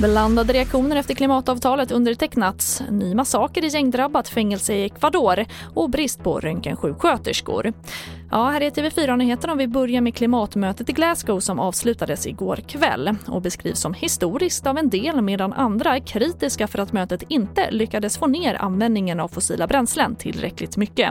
Blandade reaktioner efter klimatavtalet undertecknats, ny massaker i gängdrabbat fängelse i Ecuador och brist på röntgensjuksköterskor. Ja, här är TV4-nyheterna och vi börjar med klimatmötet i Glasgow som avslutades igår kväll och beskrivs som historiskt av en del medan andra är kritiska för att mötet inte lyckades få ner användningen av fossila bränslen tillräckligt mycket.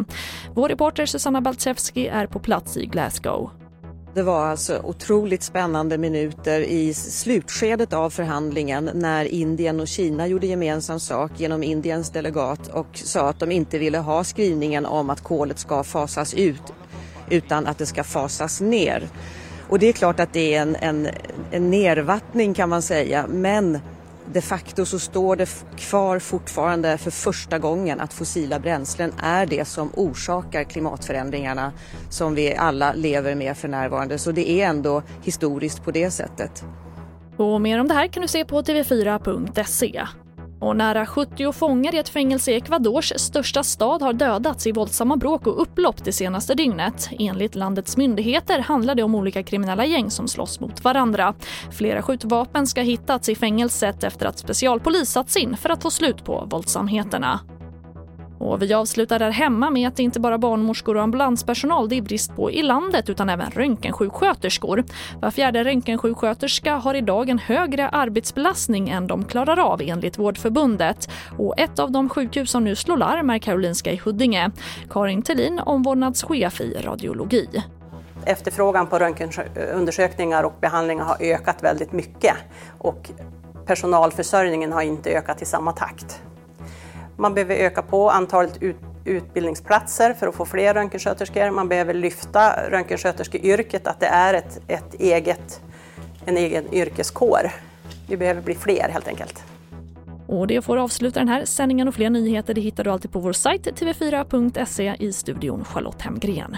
Vår reporter Susanna Baltsevski är på plats i Glasgow. Det var alltså otroligt spännande minuter i slutskedet av förhandlingen när Indien och Kina gjorde gemensam sak genom Indiens delegat och sa att de inte ville ha skrivningen om att kolet ska fasas ut utan att det ska fasas ner. Och det är klart att det är en, en, en nervattning kan man säga men de facto så står det kvar fortfarande för första gången att fossila bränslen är det som orsakar klimatförändringarna som vi alla lever med för närvarande. Så det är ändå historiskt på det sättet. Och mer om det här kan du se på tv4.se. Och nära 70 fångar i ett fängelse i Ecuadors största stad har dödats i våldsamma bråk och upplopp det senaste dygnet. Enligt landets myndigheter handlar det om olika kriminella gäng som slåss mot varandra. Flera skjutvapen ska hittats i fängelset efter att specialpolis satts in för att få slut på våldsamheterna. Och vi avslutar där hemma med att det inte bara barnmorskor och ambulanspersonal det är brist på i landet utan även röntgensjuksköterskor. Var fjärde röntgensjuksköterska har idag en högre arbetsbelastning än de klarar av enligt Vårdförbundet. Och ett av de sjukhus som nu slår larm är Karolinska i Huddinge. Karin Tellin, omvårdnadschef i radiologi efterfrågan på röntgenundersökningar och behandlingar har ökat väldigt mycket och personalförsörjningen har inte ökat i samma takt. Man behöver öka på antalet ut, utbildningsplatser för att få fler röntgensköterskor. Man behöver lyfta röntgensköterskeyrket, att det är ett, ett eget, en egen yrkeskår. Vi behöver bli fler helt enkelt. Och det får avsluta den här sändningen och fler nyheter det hittar du alltid på vår sajt tv4.se i studion Charlotte Hemgren.